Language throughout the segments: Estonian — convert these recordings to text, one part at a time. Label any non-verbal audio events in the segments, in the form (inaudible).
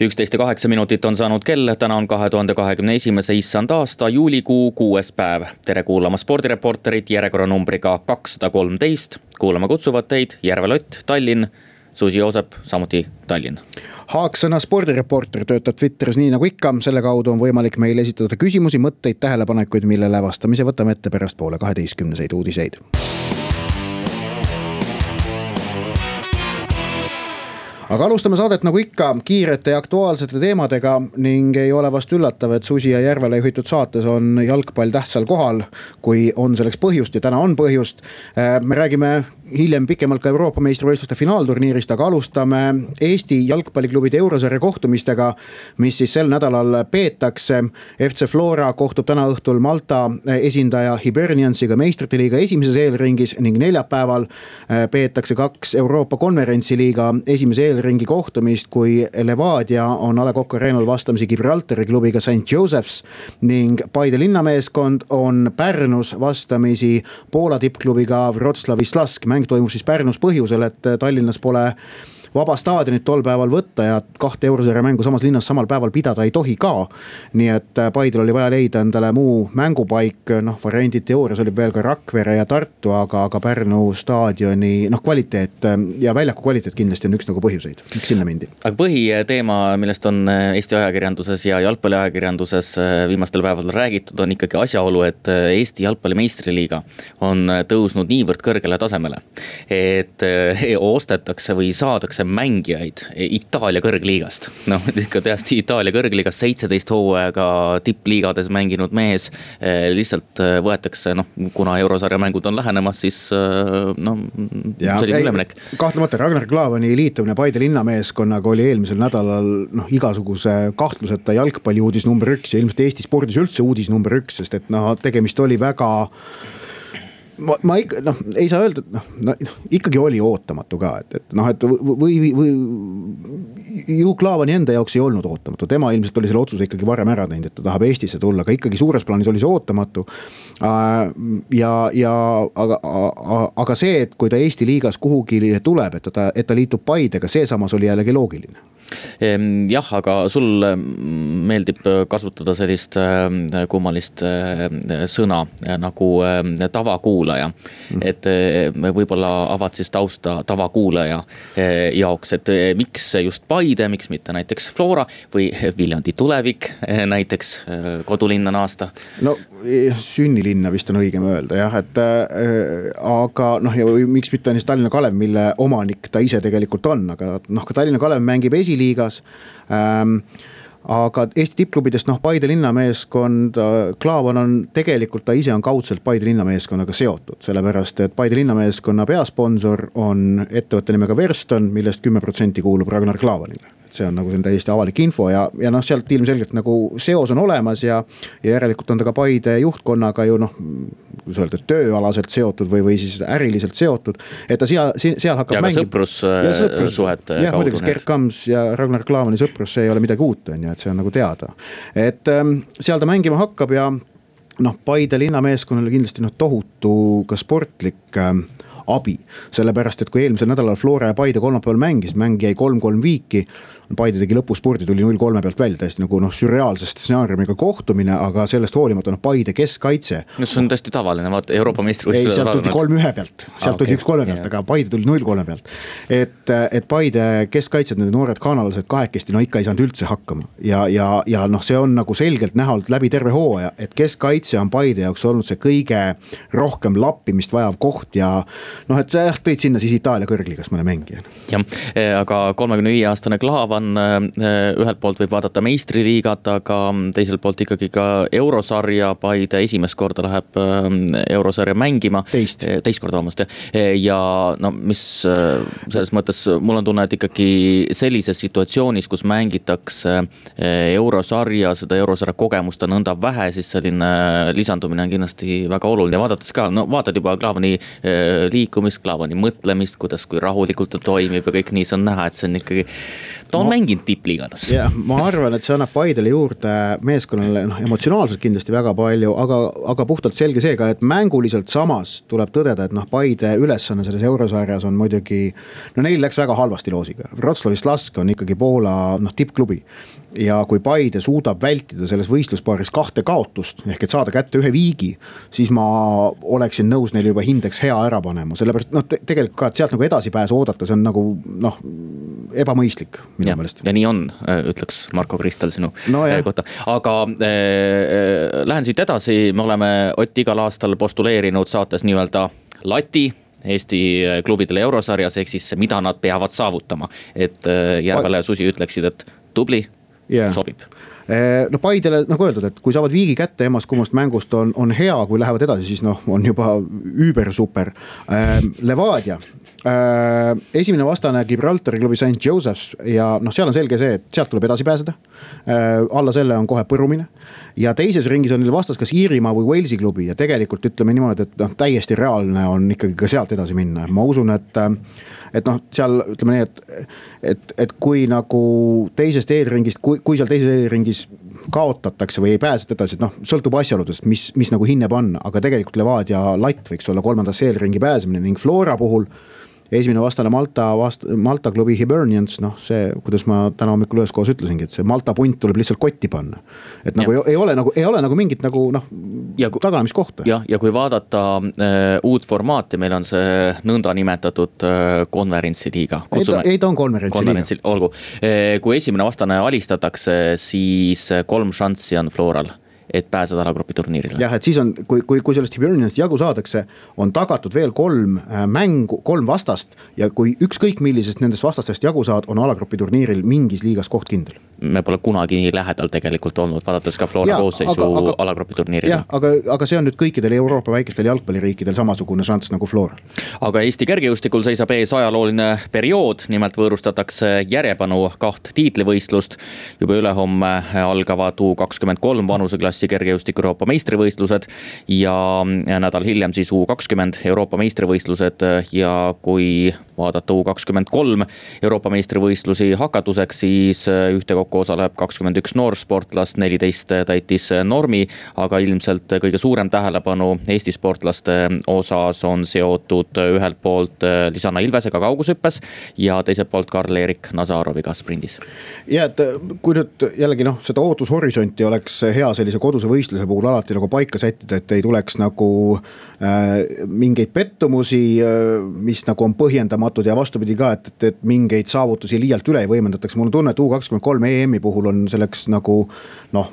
üksteist ja kaheksa minutit on saanud kell, täna on kahe tuhande kahekümne esimese issand aasta juulikuu kuues päev. tere kuulama spordireporterit järjekorranumbriga kakssada kolmteist. kuulama kutsuvad teid Järve Lott, Tallinn, Susi Joosep, samuti Tallinn. Haaksõna spordireporter töötab Twitteris nii nagu ikka, selle kaudu on võimalik meile esitada küsimusi, mõtteid, tähelepanekuid, millele vastamise võtame ette pärastpoole kaheteistkümneseid uudiseid aga alustame saadet nagu ikka kiirete ja aktuaalsete teemadega ning ei ole vast üllatav, et Susi ja Järvele juhitud saates on jalgpall tähtsal kohal. kui on selleks põhjust ja täna on põhjust. Äh, me räägime hiljem pikemalt ka Euroopa meistrivõistluste finaalturniirist, aga alustame Eesti jalgpalliklubide eurosarja kohtumistega. mis siis sel nädalal peetakse. FC Flora kohtub täna õhtul Malta esindaja Hiberniansiga meistrite liiga esimeses eelringis ning neljapäeval äh, peetakse kaks Euroopa konverentsiliiga esimese eelringi kohtumist, kui Levadia on A Le Coq Arena'l vastamisi Gibraltari klubiga St Joseph's. ning Paide linnameeskond on Pärnus vastamisi Poola tippklubiga Wroclawi Slask mäng toimub siis Pärnus põhjusel, et Tallinnas pole vaba staadionit tol päeval võtta ja kahte eurosarja mängu samas linnas samal päeval pidada ei tohi ka. nii et äh, Paidel oli vaja leida endale muu mängupaik, noh variandid teoorias oli veel ka Rakvere ja Tartu, aga, aga Pärnu staadioni noh, kvaliteet äh, ja väljaku kvaliteet kindlasti on üks nagu põhjuseid, miks sinna mindi. aga põhiteema, millest on äh, Eesti ajakirjanduses ja jalgpalliajakirjanduses viimastel päevadel räägitud, on ikkagi asjaolu, et Eesti jalgpalli meistriliiga on tõusnud niivõrd kõrgele tasemele. et ostetakse või saadakse võetakse mängijaid Itaalia kõrgliigast. noh, ikka täiesti Itaalia kõrgliigas seitseteist hooaega tippliigades mänginud mees. Eh, lihtsalt eh, võetakse, noh, kuna eurosarja mängud on lähenemas, siis noh, selline üleminek. kahtlemata Ragnar Klavani liitumine Paide linnameeskonnaga oli eelmisel nädalal noh, igasuguse kahtluseta jalgpalliuudis number üks ja ilmselt Eesti spordis üldse uudis number üks, sest et noh, tegemist oli väga ma, ma ikka noh, ei saa öelda, et noh no, no, ikkagi oli ootamatu ka, et, et noh, et või, või, ju Klaavani enda jaoks ei olnud ootamatu, tema ilmselt oli selle otsuse ikkagi varem ära teinud, et ta tahab Eestisse tulla, aga ikkagi suures plaanis oli see ootamatu. Ja, ja aga, aga see, et kui ta Eesti liigas kuhugi tuleb, et ta, et ta liitub Paidega, see samas oli jällegi loogiline jah, aga sul mm, meeldib kasutada sellist ehm, kummalist ehm, sõna nagu tavakuulaja. Mm.. et võib-olla avad siis tausta tavakuulaja jaoks, et miks just Paide, miks mitte näiteks Flora või Viljandi tulevik näiteks, kodulinn on aasta. no sünnilinna vist on õigem öelda jah, et äh, aga noh, ja miks mitte siis Tallinna Kalev, mille omanik ta ise tegelikult on, aga noh, ka Tallinna Kalev mängib esiliigas liigas ähm, aga Eesti tippklubidest noh, Paide linnameeskond, äh, Klaavan on tegelikult, ta ise on kaudselt Paide linnameeskonnaga seotud, sellepärast et Paide linnameeskonna peasponsor on ettevõtte nimega Verston, millest kümme protsenti kuulub Ragnar Klaavanile et see on nagu on täiesti avalik info ja, ja noh, sealt ilmselgelt nagu seos on olemas ja. ja järelikult on ta ka Paide juhtkonnaga ju noh, kuidas öelda, tööalaselt seotud või, või siis äriliselt seotud. et ta seal, seal hakkab. ja mängib, ka sõprussuhete äh, jah, muidugi Gerd Kams ja Ragnar Klavani sõprus, see ei ole midagi uut, on ju, et see on nagu teada. et ähm, seal ta mängima hakkab ja noh, Paide linnameeskonnale kindlasti noh, tohutu ka sportlik äh, abi. sellepärast, et kui eelmisel nädalal Flora ja Paide kolmapäeval mängisid, mäng jäi kolm-kolm viiki Paide tegi lõpuspurdi, tuli null kolme pealt välja, täiesti nagu noh, sürreaalse stsenaariumiga kohtumine, aga sellest hoolimata noh, Paide keskkaitse. no see on täiesti tavaline, vaata Euroopa meistrivõistlusel. ei, sealt tuldi kolm ühe pealt, sealt ah, tuldi okay. üks kolme pealt, aga Paide tuli null kolme pealt. et, et Paide keskkaitsjad, need noored kanadlased kahekesti, no ikka ei saanud üldse hakkama. ja, ja, ja noh, see on nagu selgelt näha olnud läbi terve hooaja, et keskkaitse on Paide jaoks olnud see kõige rohkem lappimist vajav koht ja noh, et sa jah, tõid sinna siis Itaalia kõrgliigas mõne mängija. jah, aga kolmekümne viie aastane Klaavan on, äh, ühelt poolt võib vaadata meistriliigat, aga teiselt poolt ikkagi ka eurosarja. Paide esimest korda läheb äh, eurosarja mängima. teist. Äh, teist korda, vabandust jah. ja no mis selles mõttes mul on tunne, et ikkagi sellises situatsioonis, kus mängitakse eurosarja, seda eurosarja kogemust on nõnda vähe, siis selline lisandumine on kindlasti väga oluline. vaadates ka, no vaatad juba Klaavani liikumist, Klavani mõtlemist, kuidas, kui rahulikult ta toimib ja kõik nii, see on näha, et see on ikkagi. Ta on ma, mänginud tippliigades. jah, ma arvan, et see annab Paidele juurde meeskonnale noh, emotsionaalselt kindlasti väga palju, aga, aga puhtalt selge see ka, et mänguliselt samas tuleb tõdeda, et noh, Paide ülesanne selles eurosarjas on muidugi. no neil läks väga halvasti loosiga, Wroclawi Slask on ikkagi Poola noh tippklubi ja kui Paide suudab vältida selles võistluspaaris kahte kaotust ehk et saada kätte ühe viigi, siis ma oleksin nõus neile juba hindeks hea ära panema, sellepärast noh te, tegelikult ka, et sealt nagu edasipääsu oodata, see on nagu noh, ebamõistlik minu meelest. ja nii on, ütleks Marko Kristal sinu no, kohta, aga äh, lähen siit edasi, me oleme Ott igal aastal postuleerinud saates nii-öelda lati Eesti klubidele eurosarjas, ehk siis mida nad peavad saavutama. et Järvele ja Susi ütleksid, et tubli yeah. sobib eh, no Paidele nagu öeldud, et kui saavad viigi kätte emast-kummast mängust on, on hea, kui lähevad edasi, siis noh, on juba üüber super. Eh, Levadia, eh, esimene vastane Gibraltari klubi St Joseph's ja noh, seal on selge see, et sealt tuleb edasi pääseda. alla selle on kohe põrumine ja teises ringis on neil vastas kas Iirimaa või Walesi klubi ja tegelikult ütleme niimoodi, et noh, täiesti reaalne on ikkagi ka sealt edasi minna, ma usun, et et noh, seal ütleme nii, et, et, et kui nagu teisest eelringist, kui, kui seal teises eelringis kaotatakse või ei pääseta edasi, et noh, sõltub asjaoludest, mis, mis nagu hinne panna, aga tegelikult Levadia latt võiks olla kolmandasse eelringi pääsemine ning Flora puhul esimene vastane Malta vast-, Malta klubi Hibernians, noh see, kuidas ma täna hommikul üheskoos ütlesingi, et see Malta punt tuleb lihtsalt kotti panna. et nagu ja. ei, ei ole nagu, ei ole nagu mingit nagu noh, taganemiskohta. jah, ja kui vaadata äh, uut formaati, meil on see nõndanimetatud äh, konverentsiliiga. ei ta, ei ta on konverentsiliiga. olgu, äh, kui esimene vastane alistatakse, siis kolm šanssi on Floral et pääseda alagrupi turniirile. jah, et siis on, kui, kui, kui sellest Hibernionist jagu saadakse, on tagatud veel kolm äh, mängu, kolm vastast. ja kui ükskõik millisest nendest vastastest jagu saad, on alagrupi turniiril mingis liigas koht kindel. Me pole kunagi nii lähedal tegelikult olnud, vaadates ka Flora koosseisu alagrupi turniiril. jah, aga, aga see on nüüd kõikidel Euroopa väikestel jalgpalliriikidel samasugune šanss nagu Flora. aga Eesti kergejõustikul seisab ees ajalooline periood, nimelt võõrustatakse järjepanu kaht tiitlivõistlust. juba ülehomme algavad U kakskümmend kolm vanuseklassi klassi kergejõustiku Euroopa meistrivõistlused. ja nädal hiljem siis U kakskümmend Euroopa meistrivõistlused ja kui vaadata U kakskümmend kolm Euroopa meistrivõistlusi hakatuseks, siis ühtekokku osaleb kakskümmend üks noorsportlast, neliteist täitis normi. aga ilmselt kõige suurem tähelepanu Eesti sportlaste osas on seotud ühelt poolt Lisanna Ilvesega kaugushüppes ja teiselt poolt Karl-Erik Nazaroviga sprindis. ja et kui nüüd jällegi noh, seda ootushorisonti oleks hea sellise koduse võistluse puhul alati nagu paika sättida, et ei tuleks nagu äh, mingeid pettumusi äh,, mis nagu on põhjendamatud ja vastupidi ka, et, et, et mingeid saavutusi liialt üle ei võimendataks. mul on tunne, et U kakskümmend kolm EM-i puhul on selleks nagu noh,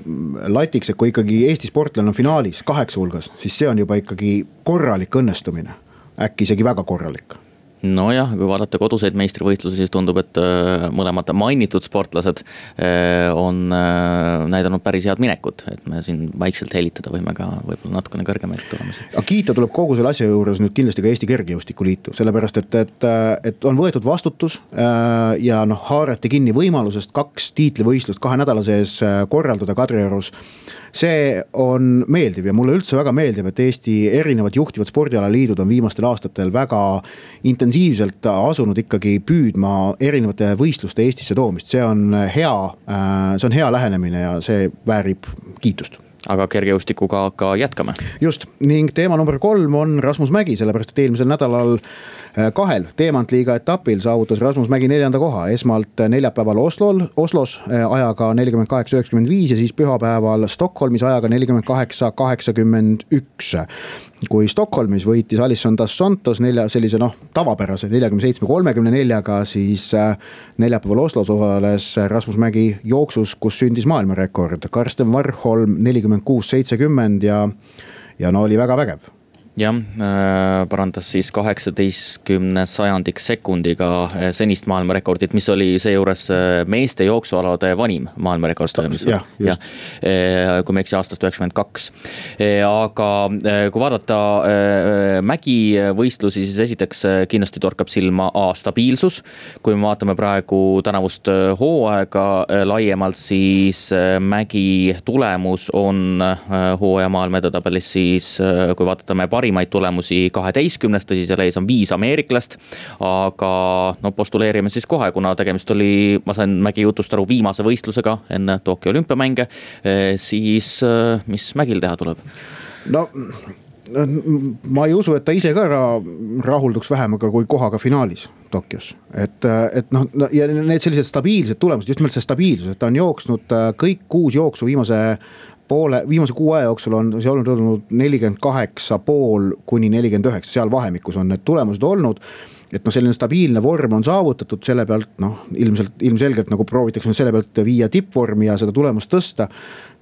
latiks, et kui ikkagi Eesti sportlane on finaalis kaheksa hulgas, siis see on juba ikkagi korralik õnnestumine. Äkki isegi väga korralik nojah, kui vaadata koduseid meistrivõistlusi, siis tundub, et äh, mõlemad mainitud sportlased äh, on äh, näidanud päris head minekut, et me siin vaikselt hellitada võime ka võib-olla natukene kõrgemaid tulemusi. aga kiita tuleb kogu selle asja juures nüüd kindlasti ka Eesti Kergejõustikuliitu, sellepärast et, et, et on võetud vastutus ja noh, haarati kinni võimalusest kaks tiitlivõistlust kahe nädala sees korraldada Kadriorus see on meeldiv ja mulle üldse väga meeldib, et Eesti erinevad juhtivad spordialaliidud on viimastel aastatel väga intensiivselt asunud ikkagi püüdma erinevate võistluste Eestisse toomist, see on hea, äh, see on hea lähenemine ja see väärib kiitust. Aga kergejõustikuga ka jätkame. just. Ning teema number kolm on Rasmus Mägi, sellepärast et eelmisel nädalal kahel teemantliiga etapil saavutas Rasmus Mägi neljanda koha, esmalt neljapäeval Oslol, Oslos äh, ajaga nelikümmend kaheksa, üheksakümmend viis ja siis pühapäeval Stockholmis ajaga nelikümmend kaheksa, kaheksakümmend üks. kui Stockholmis võitis Alisson dos Santos nelja sellise noh, tavapärase neljakümne seitsme, kolmekümne neljaga, siis äh, neljapäeval Oslos osales Rasmus Mägi jooksus, kus sündis maailmarekord. Karsten Varholm nelikümmend kuus, seitsekümmend ja, ja no oli väga vägev jah äh,, parandas siis kaheksateistkümne sajandik sekundiga äh, senist maailmarekordit, mis oli seejuures äh, meeste jooksualade vanim maailmarekord jah, just. Äh, kui ma ei eksi, aastast üheksakümmend kaks. aga kui vaadata mägivõistlusi, siis esiteks kindlasti torkab silma A stabiilsus. kui me vaatame praegu tänavust hooaega laiemalt, siis mägi tulemus on hooaja maailma edetabelis siis, kui vaatame pari parimaid tulemusi kaheteistkümnest, tõsi, seal ees on viis ameeriklast. aga no postuleerime siis kohe, kuna tegemist oli, ma sain Mägi jutust aru, viimase võistlusega enne Tokyo olümpiamänge. siis mis Mägil teha tuleb? no ma ei usu, et ta ise ka rahulduks vähemaga kui kohaga finaalis Tokyos. et, et noh, ja need sellised stabiilsed tulemused, just nimelt see stabiilsus, et ta on jooksnud kõik kuus jooksu viimase poole, viimase kuu aja jooksul on see olnud, olnud nelikümmend kaheksa pool kuni nelikümmend üheksa, seal vahemikus on need tulemused olnud et noh, selline stabiilne vorm on saavutatud, selle pealt noh, ilmselt, ilmselgelt nagu proovitakse selle pealt viia tippvormi ja seda tulemust tõsta.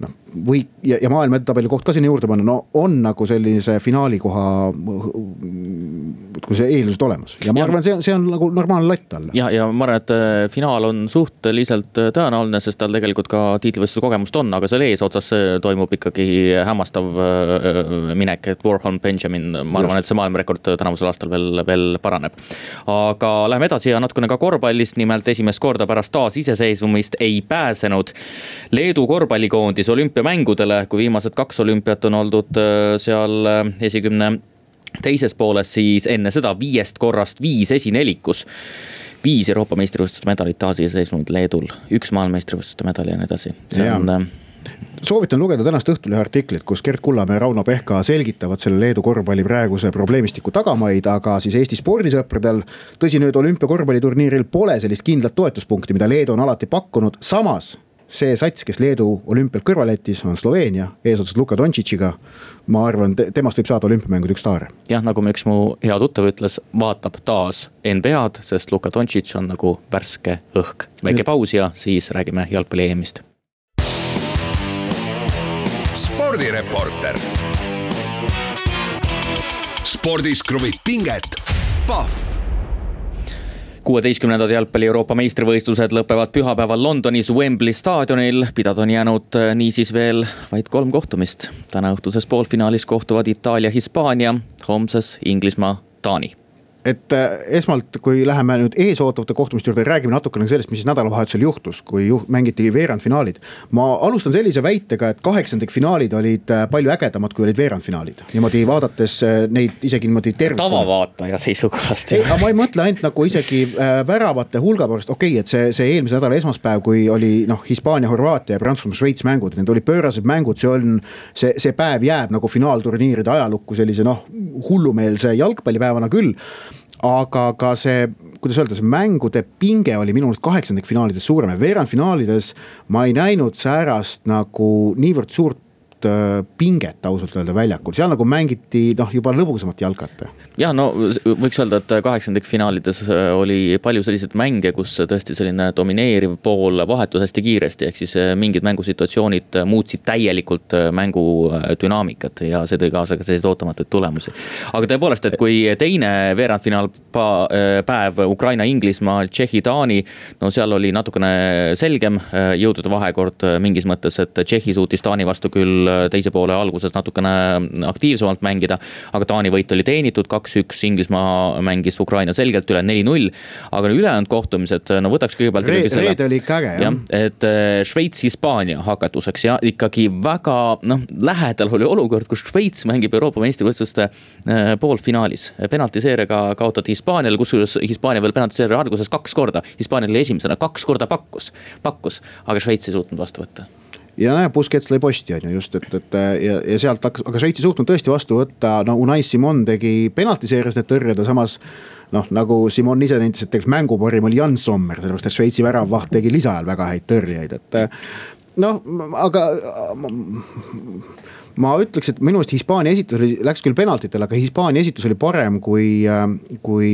Noh, või ja, ja maailma edetabeli koht ka sinna juurde panna, no on nagu sellise finaali koha. kui see eeldused olemas ja ma ja. arvan, see on, see on nagu normaalne latt talle. ja, ja ma arvan, et äh, finaal on suhteliselt äh, tõenäoline, sest tal tegelikult ka tiitlivõistluse kogemust on, aga seal eesotsas toimub ikkagi hämmastav äh, minek, et Warhol Benjamin, ma arvan, et see maailmarekord tänavusel aastal veel, veel paraneb aga läheme edasi ja natukene ka korvpallist, nimelt esimest korda pärast taasiseseisvumist ei pääsenud Leedu korvpallikoondis olümpiamängudele, kui viimased kaks olümpiat on oldud äh, seal äh, esikümne teises pooles, siis enne seda viiest korrast viis esinelikus viis Euroopa meistrivõistluste medalit taasiseseisvunud Leedul, üks maailmameistrivõistluste medal ja nii edasi, see ja. on äh, soovitan lugeda tänast Õhtulehe artiklit, kus Gerd Kullamäe ja Rauno Pehka selgitavad selle Leedu korvpalli praeguse probleemistiku tagamaid, aga siis Eesti spordisõpradel. tõsi, nüüd olümpiakorvpalliturniiril pole sellist kindlat toetuspunkti, mida Leedu on alati pakkunud, samas see sats, kes Leedu olümpialt kõrvale jättis, on Sloveenia eesotsas Luka Dontšitšiga. ma arvan, temast võib saada olümpiamängude üks staar. jah, nagu üks mu hea tuttav ütles, vaatab taas NBA-d, sest Luka Dontšitš on nagu värske õhk. väike paus ja siis räägime jalgpalli EM-ist spordireporter. spordis kruvib pinget, Pahv kuueteistkümnendad jalgpalli Euroopa meistrivõistlused lõpevad pühapäeval Londonis Wembley staadionil. pidada on jäänud äh, niisiis veel vaid kolm kohtumist. täna õhtuses poolfinaalis kohtuvad Itaalia, Hispaania, homses Inglismaa, Taani et äh, esmalt, kui läheme nüüd eesootavate kohtumiste juurde, räägime natukene sellest, mis siis nädalavahetusel juhtus, kui juht, mängiti veerandfinaalid. ma alustan sellise väitega, et kaheksandikfinaalid olid äh, palju ägedamad, kui olid veerandfinaalid. niimoodi vaadates äh, neid isegi niimoodi tervikuna. tavavaataja seisukohast. aga ma ei mõtle ainult nagu isegi väravate hulga pärast, okei okay,, et see, see eelmise nädala esmaspäev, kui oli noh, Hispaania, Horvaatia ja Prantsusmaa, Šveits mängud, need olid pöörased mängud, see on. see, see päev jääb nagu finaalturniiride ajalukku sellise noh, hullumeelse jalgpallipäevana küll aga ka see, kuidas öelda, see mängude pinge oli minu meelest kaheksandikfinaalides suurem ja veerandfinaalides ma ei näinud säärast nagu niivõrd suurt Äh, pinget ausalt öelda väljakul, seal nagu mängiti noh, juba lõbusamat jalkat. jah, no võiks öelda, et kaheksandikfinaalides äh, oli palju selliseid mänge, kus tõesti selline domineeriv pool vahetus hästi kiiresti, ehk siis äh, mingid mängusituatsioonid muutsid täielikult mängu dünaamikat ja see tõi kaasa ka selliseid ootamatuid tulemusi. aga tõepoolest, et kui teine veerandfinaal päev Ukraina-Inglismaa, Tšehhi-Taani, no seal oli natukene selgem jõudude vahekord mingis mõttes, et Tšehhi suutis Taani vastu küll teise poole alguses natukene aktiivsemalt mängida. aga Taani võit oli teenitud, kaks-üks, Inglismaa mängis Ukraina selgelt üle neli-null. aga ülejäänud kohtumised, no võtaks kõigepealt Re. reede oli ikka äge jah ja,. et äh, Šveits-Hispaania hakatuseks ja ikkagi väga noh, lähedal oli olukord, kus Šveits mängib Euroopa meistrivõistluste äh, poolfinaalis. penaltiseeriaga kaotati Hispaaniale, kusjuures Hispaania veel penaltiseeria alguses kaks korda. Hispaania oli esimesena, kaks korda pakkus, pakkus, aga Šveits ei suutnud vastu võtta ja näe, Busquets lõi posti on ju just, et, et ja, ja sealt hakkas, aga Šveits ei suutnud tõesti vastu võtta, no Unai Simon tegi penaltiseerias need tõrjed ja samas. noh, nagu Simon ise nentis, et tegelikult mängu parim oli Jan Sommer, sellepärast et Šveitsi väravvaht tegi lisaajal väga häid tõrjeid, et. noh, aga ma ütleks, et minu arust Hispaania esitus oli, läks küll penaltitele, aga Hispaania esitus oli parem kui, kui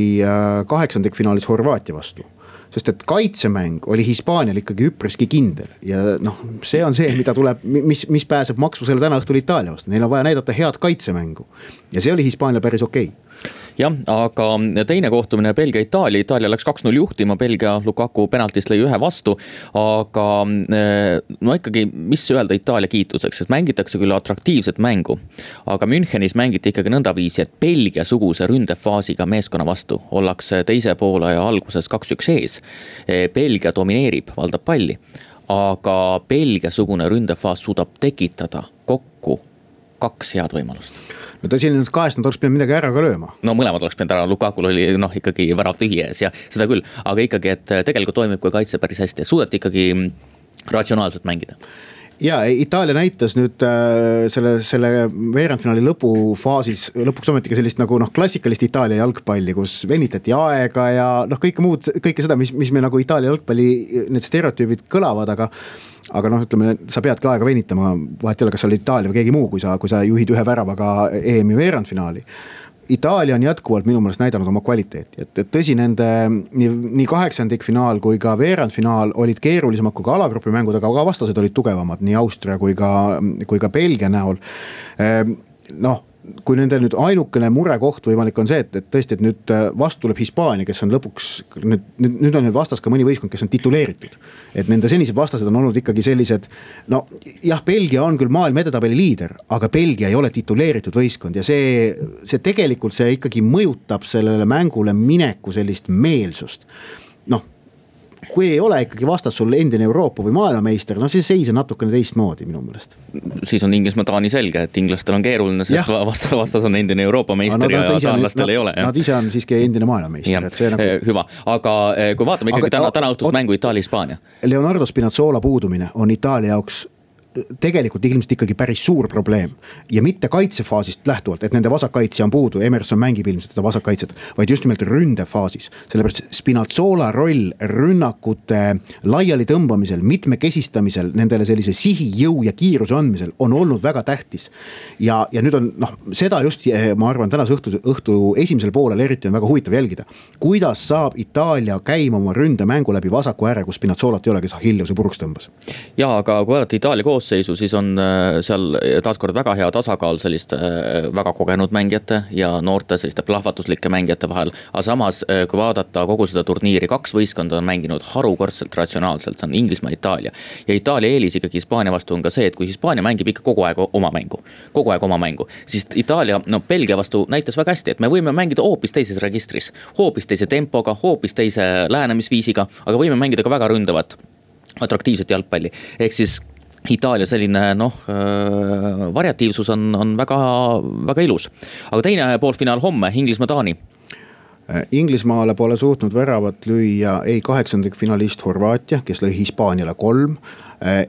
kaheksandikfinaalis Horvaatia vastu sest et kaitsemäng oli Hispaanial ikkagi üpriski kindel. Ja noh, see on see, mida tuleb, mis, mis pääseb maksvusele täna õhtul Itaalia vastu, neil on vaja näidata head kaitsemängu. ja see oli Hispaanial päris okei. okay jah, aga teine kohtumine Belgia-Itaalia, Itaalia läks kaks-null juhtima, Belgia Lukaku penaltist lõi ühe vastu. aga eh, no ikkagi, mis öelda Itaalia kiituseks, et mängitakse küll atraktiivset mängu. aga Münchenis mängiti ikkagi nõndaviisi, et Belgia-suguse ründefaasiga meeskonna vastu ollakse teise poolaja alguses kaks-üks ees. Eh, Belgia domineerib, valdab palli aga Belgia-sugune ründefaas suudab tekitada kokku kaks head võimalust. No tõsi, nendest kahest nad oleks pidanud midagi ära ka lööma. no mõlemad oleks pidanud ära, Lukakul oli noh, ikkagi värav tühi ees ja seda küll, aga ikkagi, et tegelikult toimib ka kaitse päris hästi, suudeti ikkagi ratsionaalselt mängida. Ja Itaalia näitas nüüd äh, selle, selle veerandfinaali lõpufaasis lõpuks ometigi sellist nagu noh, klassikalist Itaalia jalgpalli, kus venitati aega ja noh, kõike muud, kõike seda, mis, mis me nagu Itaalia jalgpalli, need stereotüübid kõlavad, aga aga noh, ütleme, sa peadki aega venitama, vahet ei ole, kas sa oled Itaalia või keegi muu, kui sa, kui sa juhid ühe väravaga EM-i veerandfinaali. Itaalia on jätkuvalt minu meelest näidanud oma kvaliteeti, et, et tõsi, nende nii, nii kaheksandikfinaal kui ka veerandfinaal olid keerulisemad kui ka alagrupi mängud, aga ka vastased olid tugevamad nii Austria kui ka, kui ka Belgia näol. Ehm, noh kui nende nüüd ainukene murekoht võimalik on see, et, et tõesti, et nüüd äh, vastu tuleb Hispaania, kes on lõpuks nüüd, nüüd, nüüd on nüüd vastas ka mõni võistkond, kes on tituleeritud. et nende senised vastased on olnud ikkagi sellised, no jah, Belgia on küll maailma edetabeli liider, aga Belgia ei ole tituleeritud võistkond ja see, see tegelikult see ikkagi mõjutab sellele mängule mineku sellist meelsust noh, kui ei ole ikkagi vastas sul endine Euroopa või maailmameister, no siis seis on natukene teistmoodi minu meelest. siis on Inglismaa, Taani selge, et inglastel on keeruline, sest vastas, vastas on endine Euroopa meister no, ja taanlastel ei ole. Nad ise on siiski endine maailmameister, et see nagu. Eh, hüva, aga eh, kui vaatame ikkagi aga, täna, täna õhtust mängu Itaalia-Hispaania. Leonardo Spinazzola puudumine on Itaalia jaoks tegelikult ilmselt ikkagi päris suur probleem. ja mitte kaitsefaasist lähtuvalt, et nende vasakkaitsja on puudu, Emerson mängib ilmselt seda vasakkaitset, vaid just nimelt ründefaasis. sellepärast Spinazzola roll rünnakute laiali tõmbamisel, mitmekesistamisel, nendele sellise sihi, jõu ja kiiruse andmisel on olnud väga tähtis. ja, ja nüüd on noh, seda just eh, ma arvan, tänase õhtu, õhtu esimesel poolel eriti on väga huvitav jälgida. kuidas saab Itaalia käima oma ründemängu läbi vasaku ääre, kus Spinazzolat ei ole, kes Achilleuse puruks tõmbas. ja aga kui vaadata Itaalia koos koosseisu, siis on äh, seal taaskord väga hea tasakaal selliste äh, väga kogenud mängijate ja noorte selliste plahvatuslike mängijate vahel. aga samas, äh, kui vaadata kogu seda turniiri, kaks võistkonda on mänginud harukordselt ratsionaalselt, see on Inglismaa, Itaalia. ja Itaalia eelis ikkagi Hispaania vastu on ka see, et kui Hispaania mängib ikka kogu aeg oma mängu, kogu aeg oma mängu, siis Itaalia, no Belgia vastu näitas väga hästi, et me võime mängida hoopis teises registris, hoopis teise tempoga, hoopis teise lähenemisviisiga, aga võime mängida ka väga ründavat atraktiivset jalgpalli, ehk siis Itaalia selline noh, äh, variatiivsus on, on väga, väga ilus. aga teine poolfinaal homme, Inglismaa-Taani. Äh, Inglismaale pole suutnud väravat lüüa ei kaheksandikfinalist Horvaatia, kes lõi Hispaaniale kolm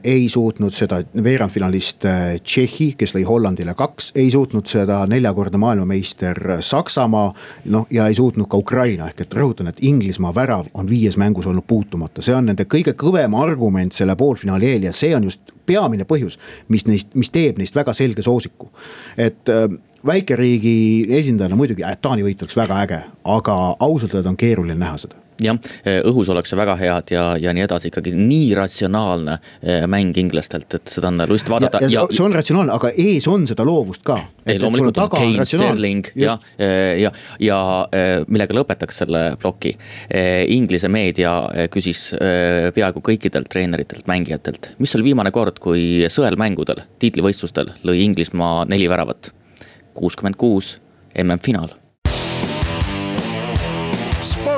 ei suutnud seda veerandfinalist äh, Tšehhi, kes lõi Hollandile kaks, ei suutnud seda neljakordne maailmameister Saksamaa. noh, ja ei suutnud ka Ukraina, ehk et rõhutan, et Inglismaa värav on viies mängus olnud puutumata, see on nende kõige kõvem argument selle poolfinaali eel ja see on just peamine põhjus, mis neist, mis teeb neist väga selge soosiku. et äh, väikeriigi esindajana muidugi äh, Taani võit oleks väga äge, aga ausalt öelda on keeruline näha seda jah, eh, õhus ollakse väga head ja, ja nii edasi, ikkagi nii ratsionaalne eh, mäng inglastelt, et seda on lust vaadata. Ja, ja, see on ratsionaalne, aga ees on seda loovust ka. ei loomulikult on Kane, Sterling ja, eh, ja, ja, ja millega lõpetaks selle ploki. Inglise meedia küsis peaaegu kõikidelt treeneritelt, mängijatelt, mis oli viimane kord, kui sõelmängudel, tiitlivõistlustel lõi Inglismaa neli väravat. kuuskümmend kuus, MM-finaal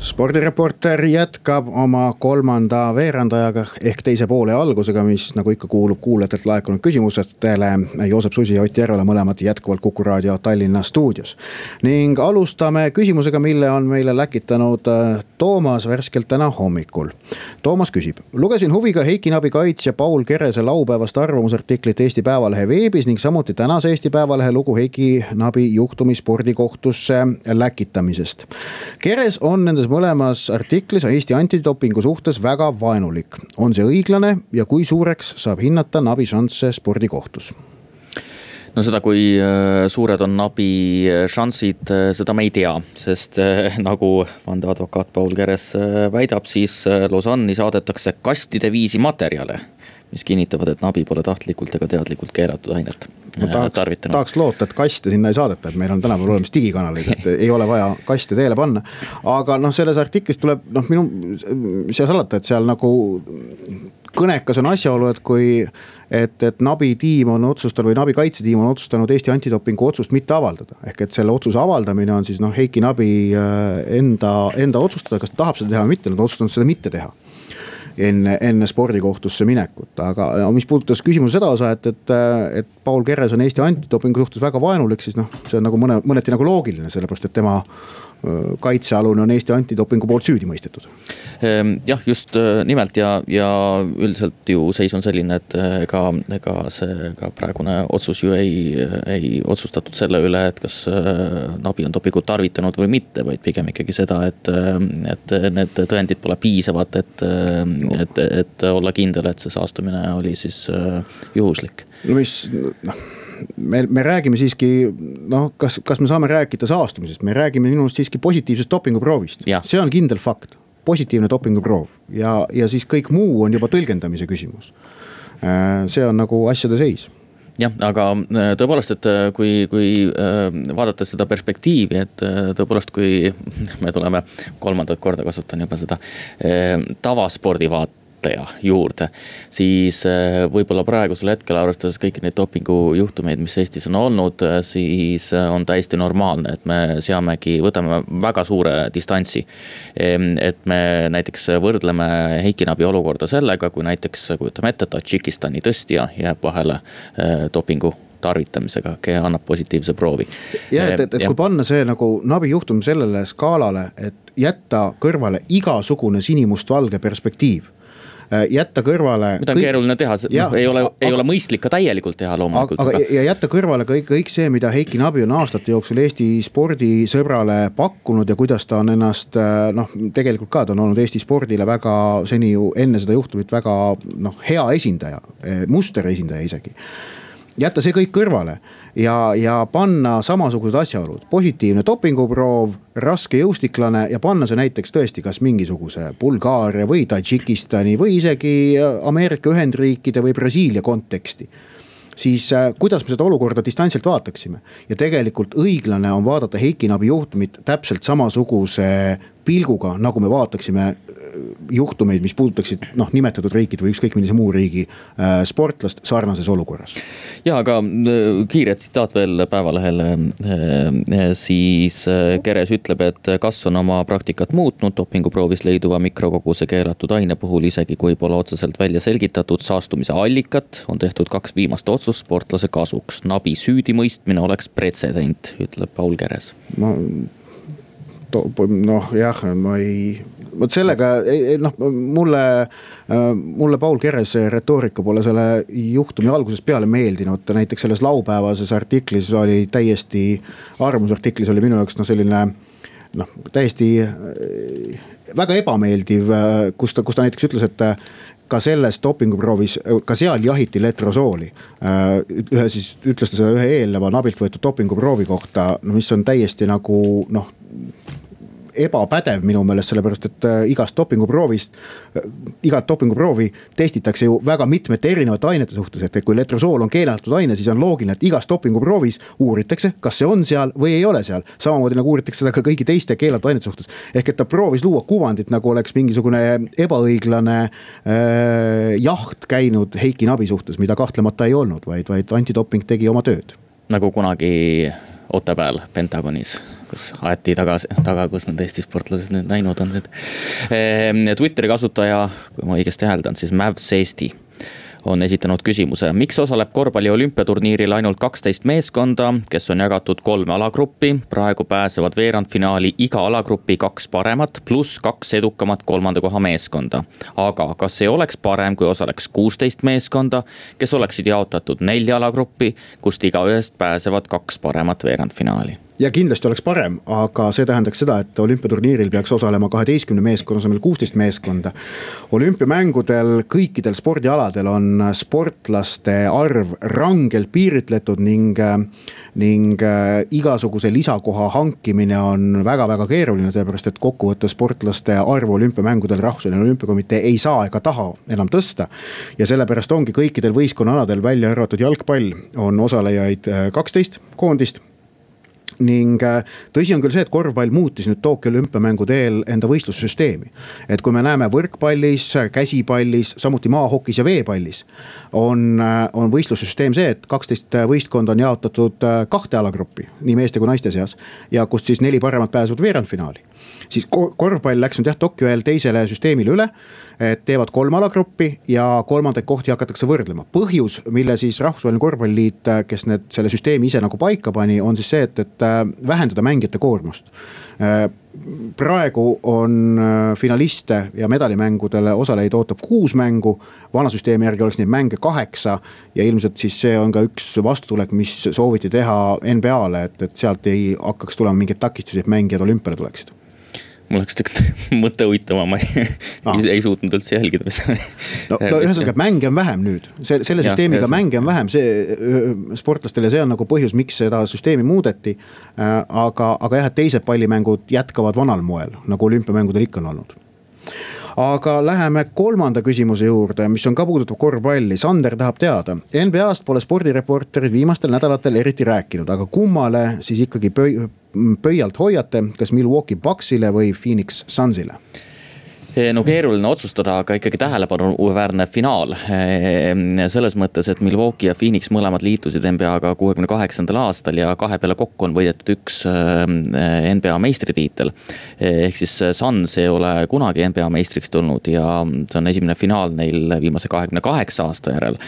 spordireporter jätkab oma kolmanda veerandajaga ehk teise poole algusega, mis nagu ikka kuulub kuulajatelt laekunud küsimustele. Joosep Susi ja Ott Järvela mõlemad jätkuvalt Kuku raadio Tallinna stuudios. ning alustame küsimusega, mille on meile läkitanud äh, Toomas värskelt täna hommikul. Toomas küsib, lugesin huviga Heiki Nabi kaitsja Paul Kerese laupäevast arvamusartiklit Eesti Päevalehe veebis ning samuti tänase Eesti Päevalehe lugu Heiki Nabi juhtumi spordikohtusse läkitamisest. Keres on nendes mõlemas artiklis Eesti antidopingu suhtes väga vaenulik. on see õiglane ja kui suureks saab hinnata Nabi šansse spordikohtus? no seda, kui äh, suured on Nabi äh, šansid, äh, seda me ei tea, sest (laughs) nagu vandeadvokaat Paul Keres väidab, siis Lausanne'i saadetakse kastide viisi materjale mis kinnitavad, et nabi pole tahtlikult ega teadlikult keelatud ainet ma tahaks, tahaks loota, et kaste sinna ei saadeta, et meil on tänapäeval olemas digikanalid, et ei ole vaja kaste teele panna. aga noh, selles artiklis tuleb noh, minu, seal salata, et seal nagu kõnekas on asjaolu, et kui, et, et Nabi tiim on otsustanud või Nabi kaitsetiim on otsustanud Eesti antidopingu otsust mitte avaldada. ehk et selle otsuse avaldamine on siis noh, Heiki Nabi äh, enda, enda otsustada, kas ta tahab seda teha või mitte, nad on otsustanud seda mitte teha enne, enne spordikohtusse minekut, aga no, mis puudutas küsimuse seda osa, et, et, et Paul Keres on Eesti antidopingu suhtes väga vaenulik, siis noh, see on nagu mõne, mõneti nagu loogiline, sellepärast et tema kaitsealune on Eesti antidopingu poolt süüdi mõistetud. Ehm, jah, just nimelt ja, ja üldiselt ju seis on selline, et ega, ega see ka praegune otsus ju ei, ei otsustatud selle üle, et kas Nabi on dopingut tarvitanud või mitte, vaid pigem ikkagi seda, et, et need tõendid pole piisavad, et, et, et olla kindel, et see saastumine oli siis juhuslik. no mis noh me, me räägime siiski noh, kas, kas me saame rääkida saastumisest, me räägime minu arust siiski positiivsest dopinguproovist, see on kindel fakt. positiivne dopinguproov. Ja, ja siis kõik muu on juba tõlgendamise küsimus. Äh, see on nagu asjade seis. Jah, aga äh, tõepoolest, et äh, kui, kui vaadata seda perspektiivi, et tõepoolest, kui (laughs) me tuleme kolmandat korda kasutan juba seda tavaspordi vaat-, vaatleja juurde. siis äh, võib-olla praegusel hetkel, arvestades kõiki neid dopingujuhtumeid, mis Eestis on olnud, äh, siis äh, on täiesti normaalne, et me seamegi, võtame väga suure distantsi. Ehm, et me näiteks võrdleme Heiki Nabi olukorda sellega, kui näiteks kujutame ette, Tadžikistani tõstja jääb vahele dopingu tarvitamisega, annab positiivse proovi. ja et, et, et ja. kui panna see nagu Nabi juhtum sellele skaalale, et jätta kõrvale igasugune sinimustvalge perspektiiv jätta kõrvale. mida on kõik... keeruline teha, noh ei ole, ei ole mõistlik ka täielikult teha loomulikult. aga, ja jätta kõrvale kõik, kõik see, mida Heiki Nabi on aastate jooksul Eesti spordisõbrale pakkunud ja kuidas ta on ennast äh, noh, tegelikult ka ta on olnud Eesti spordile väga seni ju enne seda juhtumit väga noh, hea esindaja, äh, musteresindaja isegi jätta see kõik kõrvale ja, ja panna samasugused asjaolud, positiivne dopinguproov, raske jõustiklane ja panna see näiteks tõesti kas mingisuguse Bulgaaria või Tadžikistani või isegi Ameerika Ühendriikide või Brasiilia konteksti siis äh, kuidas me seda olukorda distantsilt vaataksime. ja tegelikult õiglane on vaadata Heiki Nabi juhtumit täpselt samasuguse pilguga, nagu me vaataksime juhtumeid, mis puudutaksid noh, nimetatud riikide või ükskõik millise muu riigi äh, sportlast sarnases olukorras. ja aga äh, kiire tsitaat veel Päevalehele äh,, siis äh, Keres ütleb, et kas on oma praktikat muutnud dopinguproovis leiduva mikrokoguse keelatud aine puhul, isegi kui pole otseselt välja selgitatud saastumise allikat, on tehtud kaks viimast otsust sportlase kasuks. Nabi süüdimõistmine oleks pretsedent, ütleb Paul Keres. ma noh jah, ma ei, vot sellega noh, mulle, mulle Paul Kerese retoorika pole selle juhtumi algusest peale meeldinud, näiteks selles laupäevases artiklis oli täiesti, arvamusartiklis oli minu jaoks noh, selline noh, täiesti väga ebameeldiv, kus ta, kus ta näiteks ütles, et ka selles dopinguproovis, ka seal jahiti letrosooli. ühe siis, ütles ta seda ühe eelneva nabilt võetud dopinguproovi kohta, no mis on täiesti nagu noh ebapädev minu meelest, sellepärast et äh, igast dopinguproovist, äh, igat dopinguproovi testitakse ju väga mitmete erinevate ainete suhtes, et kui letrosool on keelatud aine, siis on loogiline, et igas dopinguproovis uuritakse, kas see on seal või ei ole seal. samamoodi nagu uuritakse seda ka kõigi teiste keelatud ainete suhtes. ehk et ta proovis luua kuvandit, nagu oleks mingisugune ebaõiglane äh, jaht käinud Heiki Nabi suhtes, mida kahtlemata ei olnud, vaid, vaid antidoping tegi oma tööd. nagu kunagi Otepääl Pentagonis kus aeti tagasi, taga, kus need Eesti sportlased nüüd läinud on. Ehm, Twitteri kasutaja, kui ma õigesti hääldan, siis Mavs Eesti on esitanud küsimuse, miks osaleb korvpalli olümpiaturniiril ainult kaksteist meeskonda, kes on jagatud kolme alagruppi. praegu pääsevad veerandfinaali iga alagrupi kaks paremat, pluss kaks edukamat kolmanda koha meeskonda. aga kas ei oleks parem, kui osaleks kuusteist meeskonda, kes oleksid jaotatud nelja alagruppi, kust igaühest pääsevad kaks paremat veerandfinaali ja kindlasti oleks parem, aga see tähendaks seda, et olümpiaturniiril peaks osalema kaheteistkümne meeskonna asemel kuusteist meeskonda. olümpiamängudel kõikidel spordialadel on sportlaste arv rangelt piiritletud ning, ning äh, igasuguse lisakoha hankimine on väga-väga keeruline, sellepärast et kokkuvõttes sportlaste arvu olümpiamängudel rahvusvaheline olümpiakomitee ei saa ega taha enam tõsta. ja sellepärast ongi kõikidel võistkonnaaladel, välja arvatud jalgpall, on osalejaid äh, kaksteist koondist ning äh, tõsi on küll see, et korvpall muutis nüüd Tokyo olümpiamängude eel enda võistlussüsteemi. et kui me näeme võrkpallis, käsipallis, samuti maahokis ja veepallis. on, äh, on võistlussüsteem see, et kaksteist võistkonda on jaotatud äh, kahte alagruppi, nii meeste kui naiste seas. ja kust siis neli paremat pääsevad veerandfinaali siis korvpall läks nüüd jah Tokyo eel teisele süsteemile üle. et teevad kolm alagruppi ja kolmandaid kohti hakatakse võrdlema. põhjus, mille siis Rahvusvaheline Korvpalliliit, kes need, selle süsteemi ise nagu paika pani, on siis see, et, et äh, vähendada mängijate koormust äh, praegu on äh, finaliste ja medalimängudele osalejaid ootab kuus mängu. vana süsteemi järgi oleks neid mänge kaheksa ja ilmselt siis see on ka üks vastutulek, mis sooviti teha NBA-le, et, et sealt ei hakkaks tulema mingeid takistusi, et mängijad olümpiale tuleksid mul läks tegelikult (laughs) mõte uitama, ma ei, ah. ei, ei suutnud üldse jälgida, mis. no, no ühesõnaga mänge on vähem nüüd, selle, selle ja, süsteemiga ja, mänge on vähem, see sportlastele, see on nagu põhjus, miks seda süsteemi muudeti. Äh, aga, aga jah, et teised pallimängud jätkavad vanal moel, nagu olümpiamängudel ikka on olnud aga läheme kolmanda küsimuse juurde, mis on ka puudutab korvpalli, Sander tahab teada. NBA-st pole spordireporterid viimastel nädalatel eriti rääkinud, aga kummale siis ikkagi pöi-, pöialt hoiate, kas Milwaukee Bucksile või Phoenix Sunsile? Eh, no keeruline otsustada, aga ikkagi tähelepanuväärne finaal. Eh, selles mõttes, et Milwaukee ja Phoenix mõlemad liitusid NBA-ga kuuekümne kaheksandal aastal ja kahe peale kokku on võidetud üks eh, NBA meistritiitel. ehk siis Suns ei ole kunagi NBA meistriks tulnud ja see on esimene finaal neil viimase kahekümne kaheksa aasta järel.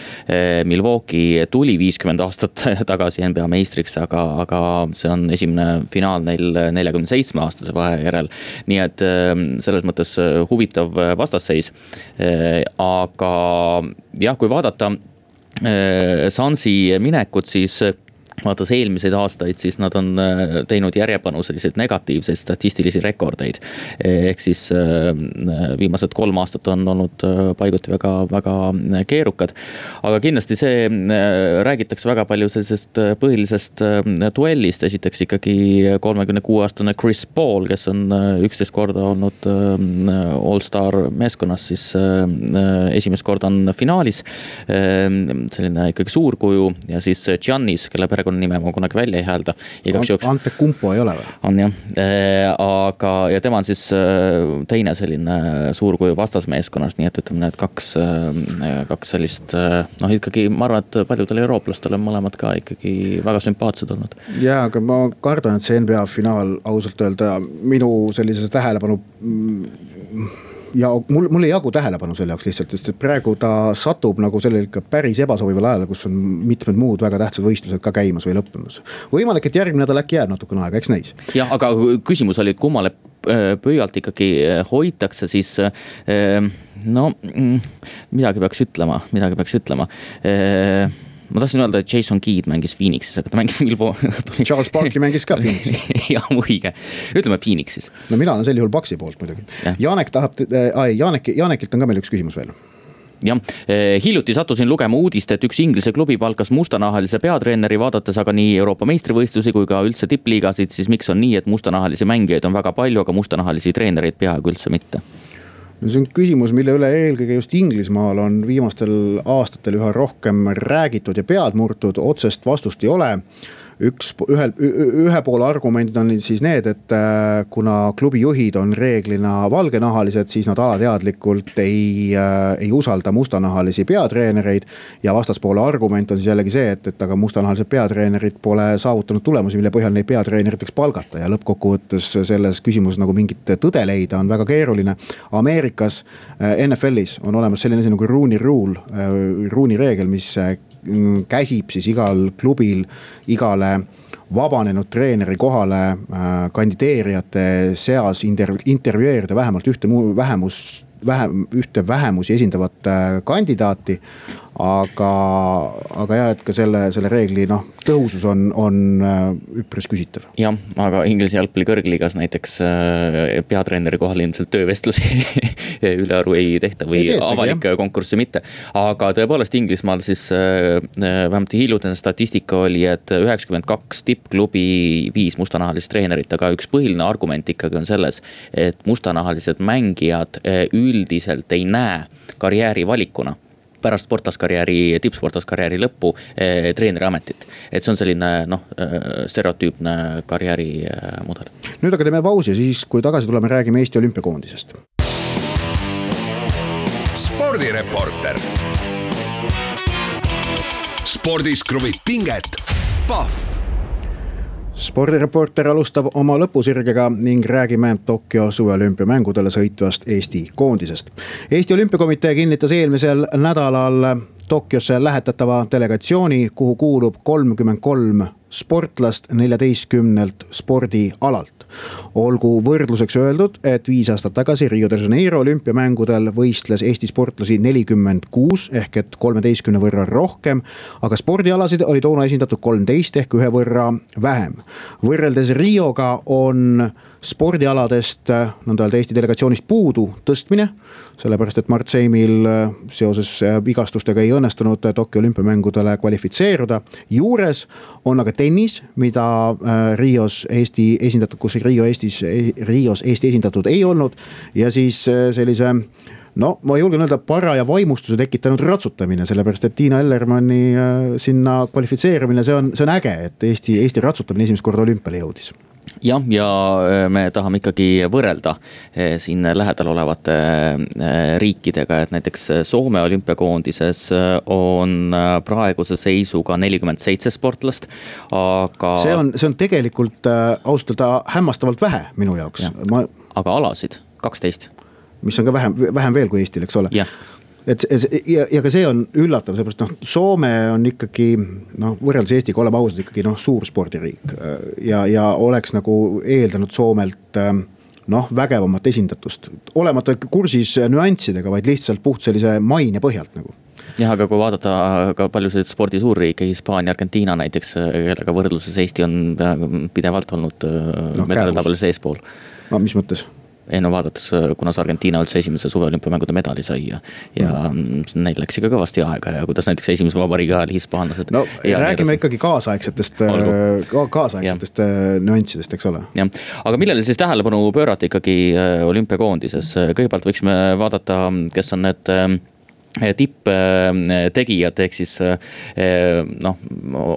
Milwaukee tuli viiskümmend aastat (laughs) tagasi NBA meistriks, aga, aga see on esimene finaal neil neljakümne seitsme aastase vahe järel. nii et selles mõttes huvitav äh, vastasseis. Äh, aga jah, kui vaadata äh, Sansi minekut, siis vaadates eelmiseid aastaid, siis nad on äh, teinud järjepanu selliseid negatiivseid statistilisi rekordeid. ehk siis äh, viimased kolm aastat on olnud äh, paiguti väga, väga keerukad. aga kindlasti see, räägitakse väga palju sellisest põhilisest duellist, esiteks ikkagi kolmekümne kuue aastane Chris Paul, kes on üksteist korda olnud allstar meeskonnas, siis esimest korda on finaalis. selline ikkagi suurkuju ja siis Giannis, kelle perekond perekonnanime ma kunagi välja ei häälda. igaks juhuks. Ante Kumpo ei ole või? on jah, äh, aga, ja tema on siis äh, teine selline suurkuju vastasmeeskonnast, nii et ütleme, need kaks, äh, kaks sellist noh, ikkagi ma arvan, et paljudel eurooplastel on mõlemad ka ikkagi väga sümpaatsed olnud. ja, aga ma kardan, et see NBA finaal ausalt öelda minu sellise tähelepanu mm, ja mul, mul ei jagu tähelepanu selle jaoks lihtsalt, sest et praegu ta satub nagu sellel ikka päris ebasobival ajal, kus on mitmed muud väga tähtsad võistlused ka käimas või lõppemas. võimalik, et järgmine nädal äkki jääb natukene aega, eks näis. jah, aga küsimus oli, et kummale äh, pöialt ikkagi äh, hoitakse, siis äh, no mm, midagi peaks ütlema, midagi peaks ütlema ma tahtsin öelda, et Jason Keed mängis Phoenixis, aga ta mängis Milvo (laughs) Charles Barkley mängis ka Phoenixis. (laughs) Jah, õige, ütleme Phoenixis. no mina olen sel juhul Paxi poolt muidugi. Ja.. Janek tahab äh,, Janek, Janekilt on ka meil üks küsimus veel. Jah, eh, hiljuti sattusin lugema uudist, et üks Inglise klubi palkas mustanahalise peatreeneri, vaadates aga nii Euroopa meistrivõistlusi kui ka üldse tippliigasid, siis miks on nii, et mustanahalisi mängijaid on väga palju, aga mustanahalisi treenereid peaaegu üldse mitte? No see on küsimus, mille üle eelkõige just Inglismaal on viimastel aastatel üha rohkem räägitud ja pead murtud, otsest vastust ei ole üks, ühel, ühe poole argumendid on siis need, et äh, kuna klubi juhid on reeglina valgenahalised, siis nad alateadlikult ei, äh, ei usalda mustanahalisi peatreenereid. ja vastaspoole argument on siis jällegi see, et, et aga mustanahalised peatreenerid pole saavutanud tulemusi, mille põhjal neid peatreeneriteks palgata ja lõppkokkuvõttes selles küsimuses nagu mingit tõde leida on väga keeruline. Ameerikas äh, NFL-is on olemas selline asi nagu Rooney rule, Rooney reegel, mis käsib siis igal klubil igale vabanenud treeneri kohale äh, kandideerijate seas interv-, intervjueerida vähemalt ühte vähemus, vähem, ühte vähemusi esindavat äh, kandidaati aga, aga jah, et ka selle, selle reegli noh, tõhusus on, on äh, üpris küsitav. jah, aga Inglise jalgpalli kõrgliigas näiteks äh, peatreeneri kohal ilmselt töövestlusi (laughs) ülearu ei tehta või ei avalikke konkursse mitte. aga tõepoolest Inglismaal siis äh, vähemalt hiljutine statistika oli, et üheksakümmend kaks tippklubi viis mustanahalist treenerit, aga üks põhiline argument ikkagi on selles, et mustanahalised mängijad üldiselt ei näe karjääri valikuna pärast sportlaskarjääri, tippsportlaskarjääri lõppu eh, treeneri ametit. et see on selline noh, stereotüüpne karjäärimudel. nüüd aga teeme pausi, siis kui tagasi tuleme, räägime Eesti olümpiakoondisest. spordireporter. spordis kruvib pinget, Pahv spordireporter alustab oma lõpusirgega ning räägime Tokyo suveolümpiamängudele sõitvast Eesti koondisest. Eesti Olümpiakomitee kinnitas eelmisel nädalal Tokyosse lähetatava delegatsiooni, kuhu kuulub kolmkümmend kolm sportlast neljateistkümnelt spordialalt olgu võrdluseks öeldud, et viis aastat tagasi Rio de Janeiro olümpiamängudel võistles Eesti sportlasi nelikümmend kuus ehk et kolmeteistkümne võrra rohkem. aga spordialasid oli toona esindatud kolmteist ehk ühe võrra vähem. võrreldes Rioga on spordialadest nõnda öelda Eesti delegatsioonist puudu tõstmine. sellepärast, et Mart Seimil äh, seoses äh, vigastustega ei õnnestunud Tokyo olümpiamängudele kvalifitseeruda. juures on aga tennis, mida äh, Rios Eesti esindatud, kus Rio Eestis, Rios Eesti esindatud ei olnud. ja siis sellise no ma julgen öelda paraja vaimustuse tekitanud ratsutamine, sellepärast et Tiina Ellermanni sinna kvalifitseerumine, see on, see on äge, et Eesti, Eesti ratsutamine esimest korda olümpiale jõudis jah, ja äh, me tahame ikkagi võrrelda äh, siin lähedal olevate äh, riikidega, et näiteks Soome olümpiakoondises on praeguse seisuga nelikümmend seitse sportlast, aga. see on, see on tegelikult ausalt öelda hämmastavalt vähe minu jaoks ja.. Ma... aga alasid kaksteist. mis on ka vähem, vähem veel kui Eestil, eks ole et ja, ja ka see on üllatav, seepärast noh, Soome on ikkagi noh, võrreldes Eestiga, oleme ausad, ikkagi noh, suur spordiriik. ja, ja oleks nagu eeldanud Soomelt noh, vägevamat esindatust, olemata kursis nüanssidega, vaid lihtsalt puht sellise maine põhjalt nagu jah, aga kui vaadata ka paljusid spordi suurriike, Hispaania, Argentiina näiteks, kellega võrdluses Eesti on pidevalt olnud no, medalitabelis eespool. no mis mõttes? Ei no vaadates, kunas Argentiina üldse esimese suveolümpiamängude medali sai ja, ja mm. neil läks ikka kõvasti aega ja kuidas näiteks esimese vabariigi ajal hispaanlased. no räägime ikkagi kaasaegsetest, äh, kaasaegsetest. Äh, nüanssidest, eks ole. jah, aga millele siis tähelepanu pöörata ikkagi äh, olümpiakoondises, kõigepealt võiksime vaadata, kes on need tipptegijad, ehk siis noh,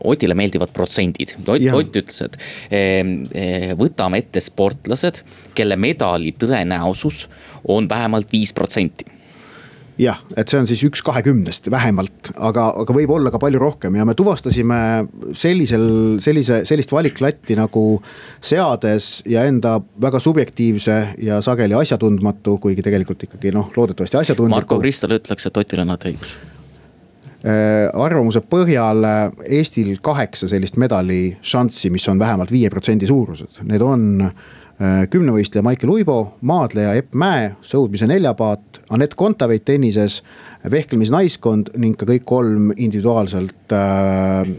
Otile meeldivad protsendid. Ott, Ott ütles, et eh, võtame ette sportlased, kelle medali tõenäosus on vähemalt viis protsenti jah, et see on siis üks kahekümnest vähemalt, aga, aga võib olla ka palju rohkem ja me tuvastasime sellisel, sellise, sellist valiklatti nagu seades ja enda väga subjektiivse ja sageli asjatundmatu, kuigi tegelikult ikkagi noh, loodetavasti asjatundliku. Marko Kristal ütleks, et Otil on alati õigus äh, arvamuse põhjal Eestil kaheksa sellist medali šanssi, mis on vähemalt viie protsendi suurused, need on äh, kümnevõistleja Maicel Uibo, maadleja Epp Mäe, sõudmise neljapaat, Anett Kontaveit tennises, vehklemisnaiskond ning ka kõik kolm individuaalselt äh,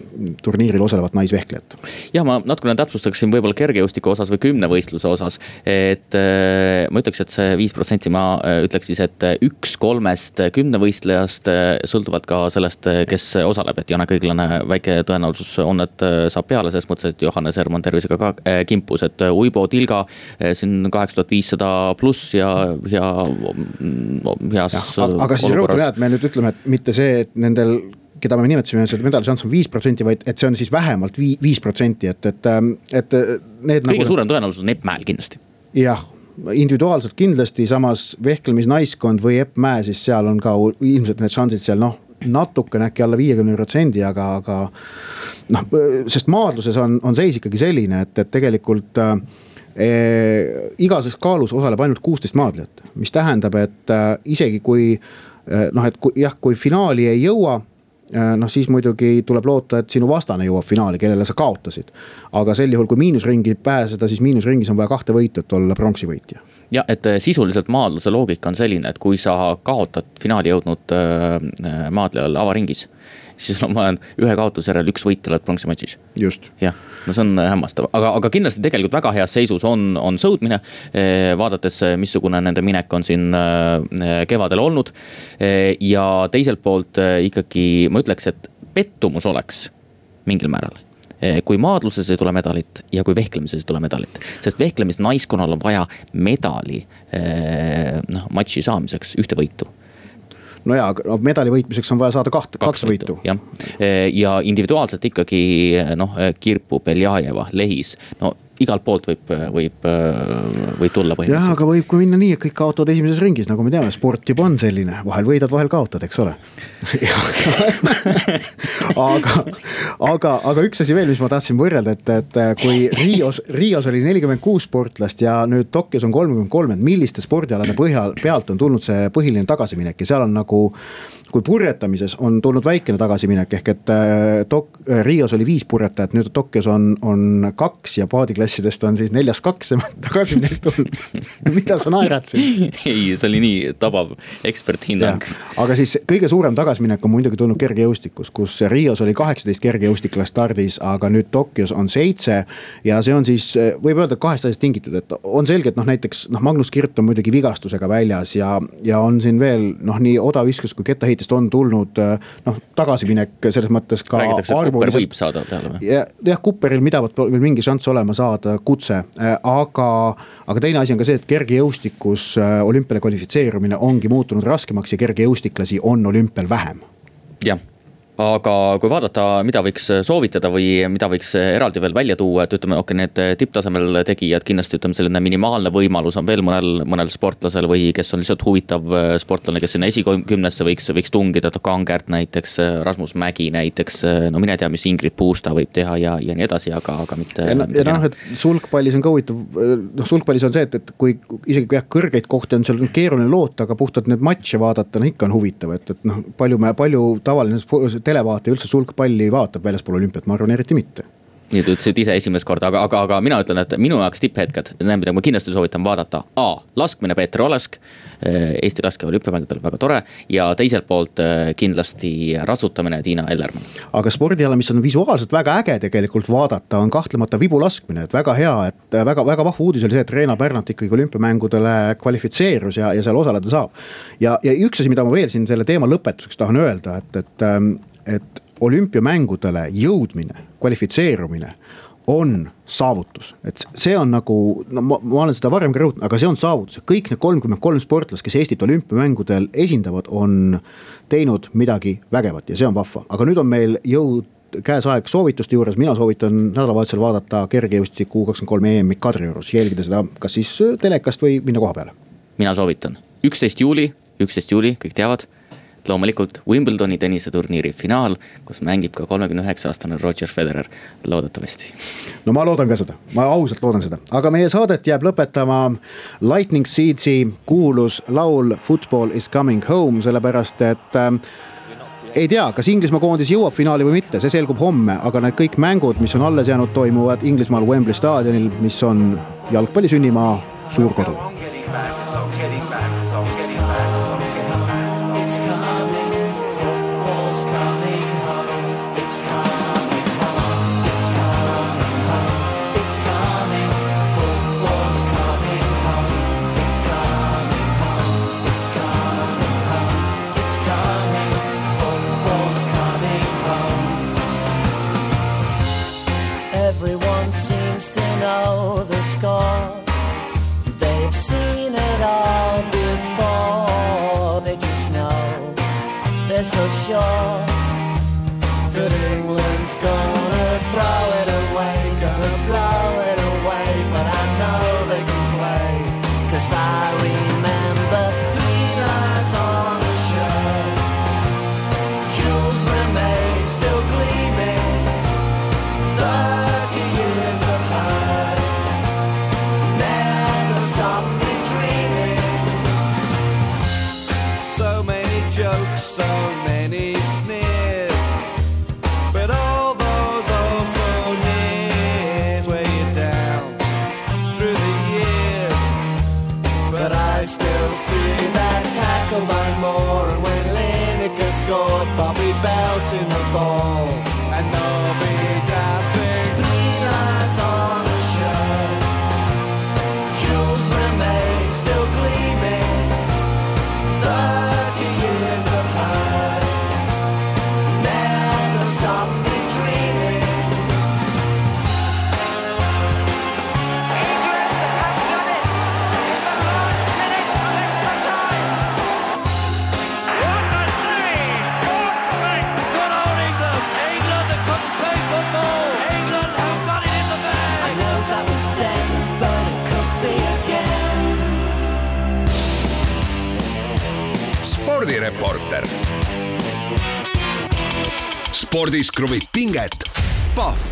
turniiril osalevat naisvehklejat. ja ma natukene täpsustaksin võib-olla kergejõustiku osas või kümnevõistluse osas, et äh, ma ütleks, et see viis protsenti, ma äh, ütleks siis, et üks kolmest kümnevõistlejast äh, sõltuvalt ka sellest, kes osaleb, et Jana Kõiglane väike tõenäosus on, et äh, saab peale, selles mõttes, et Johannes Hermann tervisega ka äh, kimpus, et Uibo Tilga siin kaheksa tuhat viissada pluss ja, ja heas. aga siis rõhutame jah, et me nüüd ütleme, et mitte see, et nendel keda me nimetasime, see medali šanss on viis protsenti, vaid et see on siis vähemalt viis protsenti, et, et, ähm, et need. kõige nagu... suurem tõenäosus on Epp Mäel kindlasti. jah, individuaalselt kindlasti, samas vehklemisnaiskond või Epp Mäe, siis seal on ka ilmselt need šansid seal noh, natukene äkki alla viiekümne protsendi, aga, aga. noh, sest maadluses on, on seis ikkagi selline, et, et tegelikult äh, eh, igas kaalus osaleb ainult kuusteist maadlejat, mis tähendab, et äh, isegi kui äh, noh, et kui jah, kui finaali ei jõua äh, noh, siis muidugi tuleb loota, et sinu vastane jõuab finaali, kellele sa kaotasid. aga sel juhul, kui miinusringi pääseda, siis miinusringis on vaja kahte võitu, et olla pronksi võitja. ja et äh, sisuliselt maadluse loogika on selline, et kui sa kaotad finaali jõudnud äh, maadlejal avaringis siis on vaja ühe kaotuse järel üks võit oled pronksi matšis. just. jah, no see on hämmastav, aga, aga kindlasti tegelikult väga heas seisus on, on sõudmine. Eh, vaadates, missugune nende minek on siin eh, kevadel olnud. Eh, ja teiselt poolt ikkagi ma ütleks, et pettumus oleks mingil määral kui maadluses ei tule medalit ja kui vehklemises ei tule medalit. sest vehklemisnaiskonnal on vaja medali noh, matši saamiseks ühte võitu no jaa, medali võitmiseks on vaja saada kaht, kaks, kaks võitu. jah, ja individuaalselt ikkagi noh, Kirpu, Beljajeva, Lehis, no igalt poolt võib, võib, võib tulla põhimõtteliselt. jah, aga võib ka minna nii, et kõik kaotavad esimeses ringis, nagu me teame, sport juba on selline, vahel võidad, vahel kaotad, eks ole (laughs) aga, aga, aga üks asi veel, mis ma tahtsin võrrelda, et, et kui Rios, Rios oli nelikümmend kuus sportlast ja nüüd Tokyos on kolmkümmend kolm, et milliste spordialade põhjal, pealt on tulnud see põhiline tagasiminek ja seal on nagu kui purjetamises on tulnud väikene tagasiminek, ehk et Tok-, äh, Rios oli viis purjetajat, nüüd Tokyos on, on kaks ja paadiklassidest on siis neljast kaks (laughs) tagasiminek tulnud mida sa naerad siin? (laughs) ei, see oli nii tabav eksperthinnang. aga siis kõige suurem tagasiminek on muidugi tulnud kergejõustikus, kus Rios oli kaheksateist kergejõustiklast stardis, aga nüüd Tokyos on seitse. ja see on siis, võib öelda kahest asjast tingitud, et on selge, et noh, näiteks noh, Magnus Kirt on muidugi vigastusega väljas ja, ja on siin veel noh, nii odaviskus kui kettaheitja heitest on tulnud noh, tagasiminek selles mõttes ka. räägitakse, et Kupper võib saada peale või? jah, Kupperil pidavat veel mingi šanss olema saada kutse, äh, aga, aga teine asi on ka see, et kergejõustikus äh, olümpiale kvalifitseerumine ongi muutunud raskemaks ja kergejõustiklasi on olümpial vähem. jah aga kui vaadata, mida võiks soovitada või mida võiks eraldi veel välja tuua, et ütleme, okei okay,, need tipptasemel tegijad kindlasti ütleme, selline minimaalne võimalus on veel mõnel, mõnel sportlasel või kes on lihtsalt huvitav äh, sportlane, kes sinna esikümnesse võiks, võiks tungida, Kangert näiteks, äh, Rasmus Mägi näiteks. Äh, no mine tea, mis Ingrid Puusta võib teha ja, ja nii edasi, aga, aga mitte. ja noh, noh et sulgpallis on ka huvitav, noh sulgpallis on see, et, et kui isegi jah, kõrgeid kohti on seal keeruline loota, aga puhtalt neid matše vaadata, no ikka on huvitav, et, et noh, palju me, palju tavaline televaataja üldse sulgpalli vaatab väljaspool olümpiat, ma arvan eriti mitte nii te ütlesite ise esimest korda, aga, aga, aga mina ütlen, et minu jaoks tipphetked, need, mida ma kindlasti soovitan vaadata. A, laskmine Peeter Olesk. Eh, Eesti laskeväe olümpiamängudel väga tore ja teiselt poolt eh, kindlasti ratsutamine Tiina Ellermann. aga spordiala, mis on visuaalselt väga äge tegelikult vaadata, on kahtlemata vibulaskmine, et väga hea, et väga, väga vahva uudis oli see, et Reena Pärnat ikkagi olümpiamängudele kvalifitseerus ja, ja seal osaleda saab. ja, ja üks asi, mida ma veel siin selle teema lõpetuseks tahan öelda, et, et, et olümpiamängudele jõudmine, kvalifitseerumine on saavutus, et see on nagu, no ma, ma olen seda varem ka rõhutanud, aga see on saavutus, kõik need kolmkümmend kolm sportlast, kes Eestit olümpiamängudel esindavad, on teinud midagi vägevat ja see on vahva, aga nüüd on meil jõud käes aeg soovituste juures, mina soovitan nädalavahetusel vaadata kergejõustiku kakskümmend kolm EM-i Kadriorus, jälgida seda kas siis telekast või minna koha peale. mina soovitan, üksteist juuli, üksteist juuli, kõik teavad loomulikult Wimbledoni tenniseturniiri finaal, kus mängib ka kolmekümne üheksa aastane Roger Federer, loodetavasti. no ma loodan ka seda, ma ausalt loodan seda, aga meie saadet jääb lõpetama. Lightning Seedsi kuulus laul Football is coming home, sellepärast et äh, ei tea, kas Inglismaa koondis jõuab finaali või mitte, see selgub homme, aga need kõik mängud, mis on alles jäänud, toimuvad Inglismaal Wembley staadionil, mis on jalgpalli sünnimaa, suurkodu. so spordis kruvib pinget, Pahv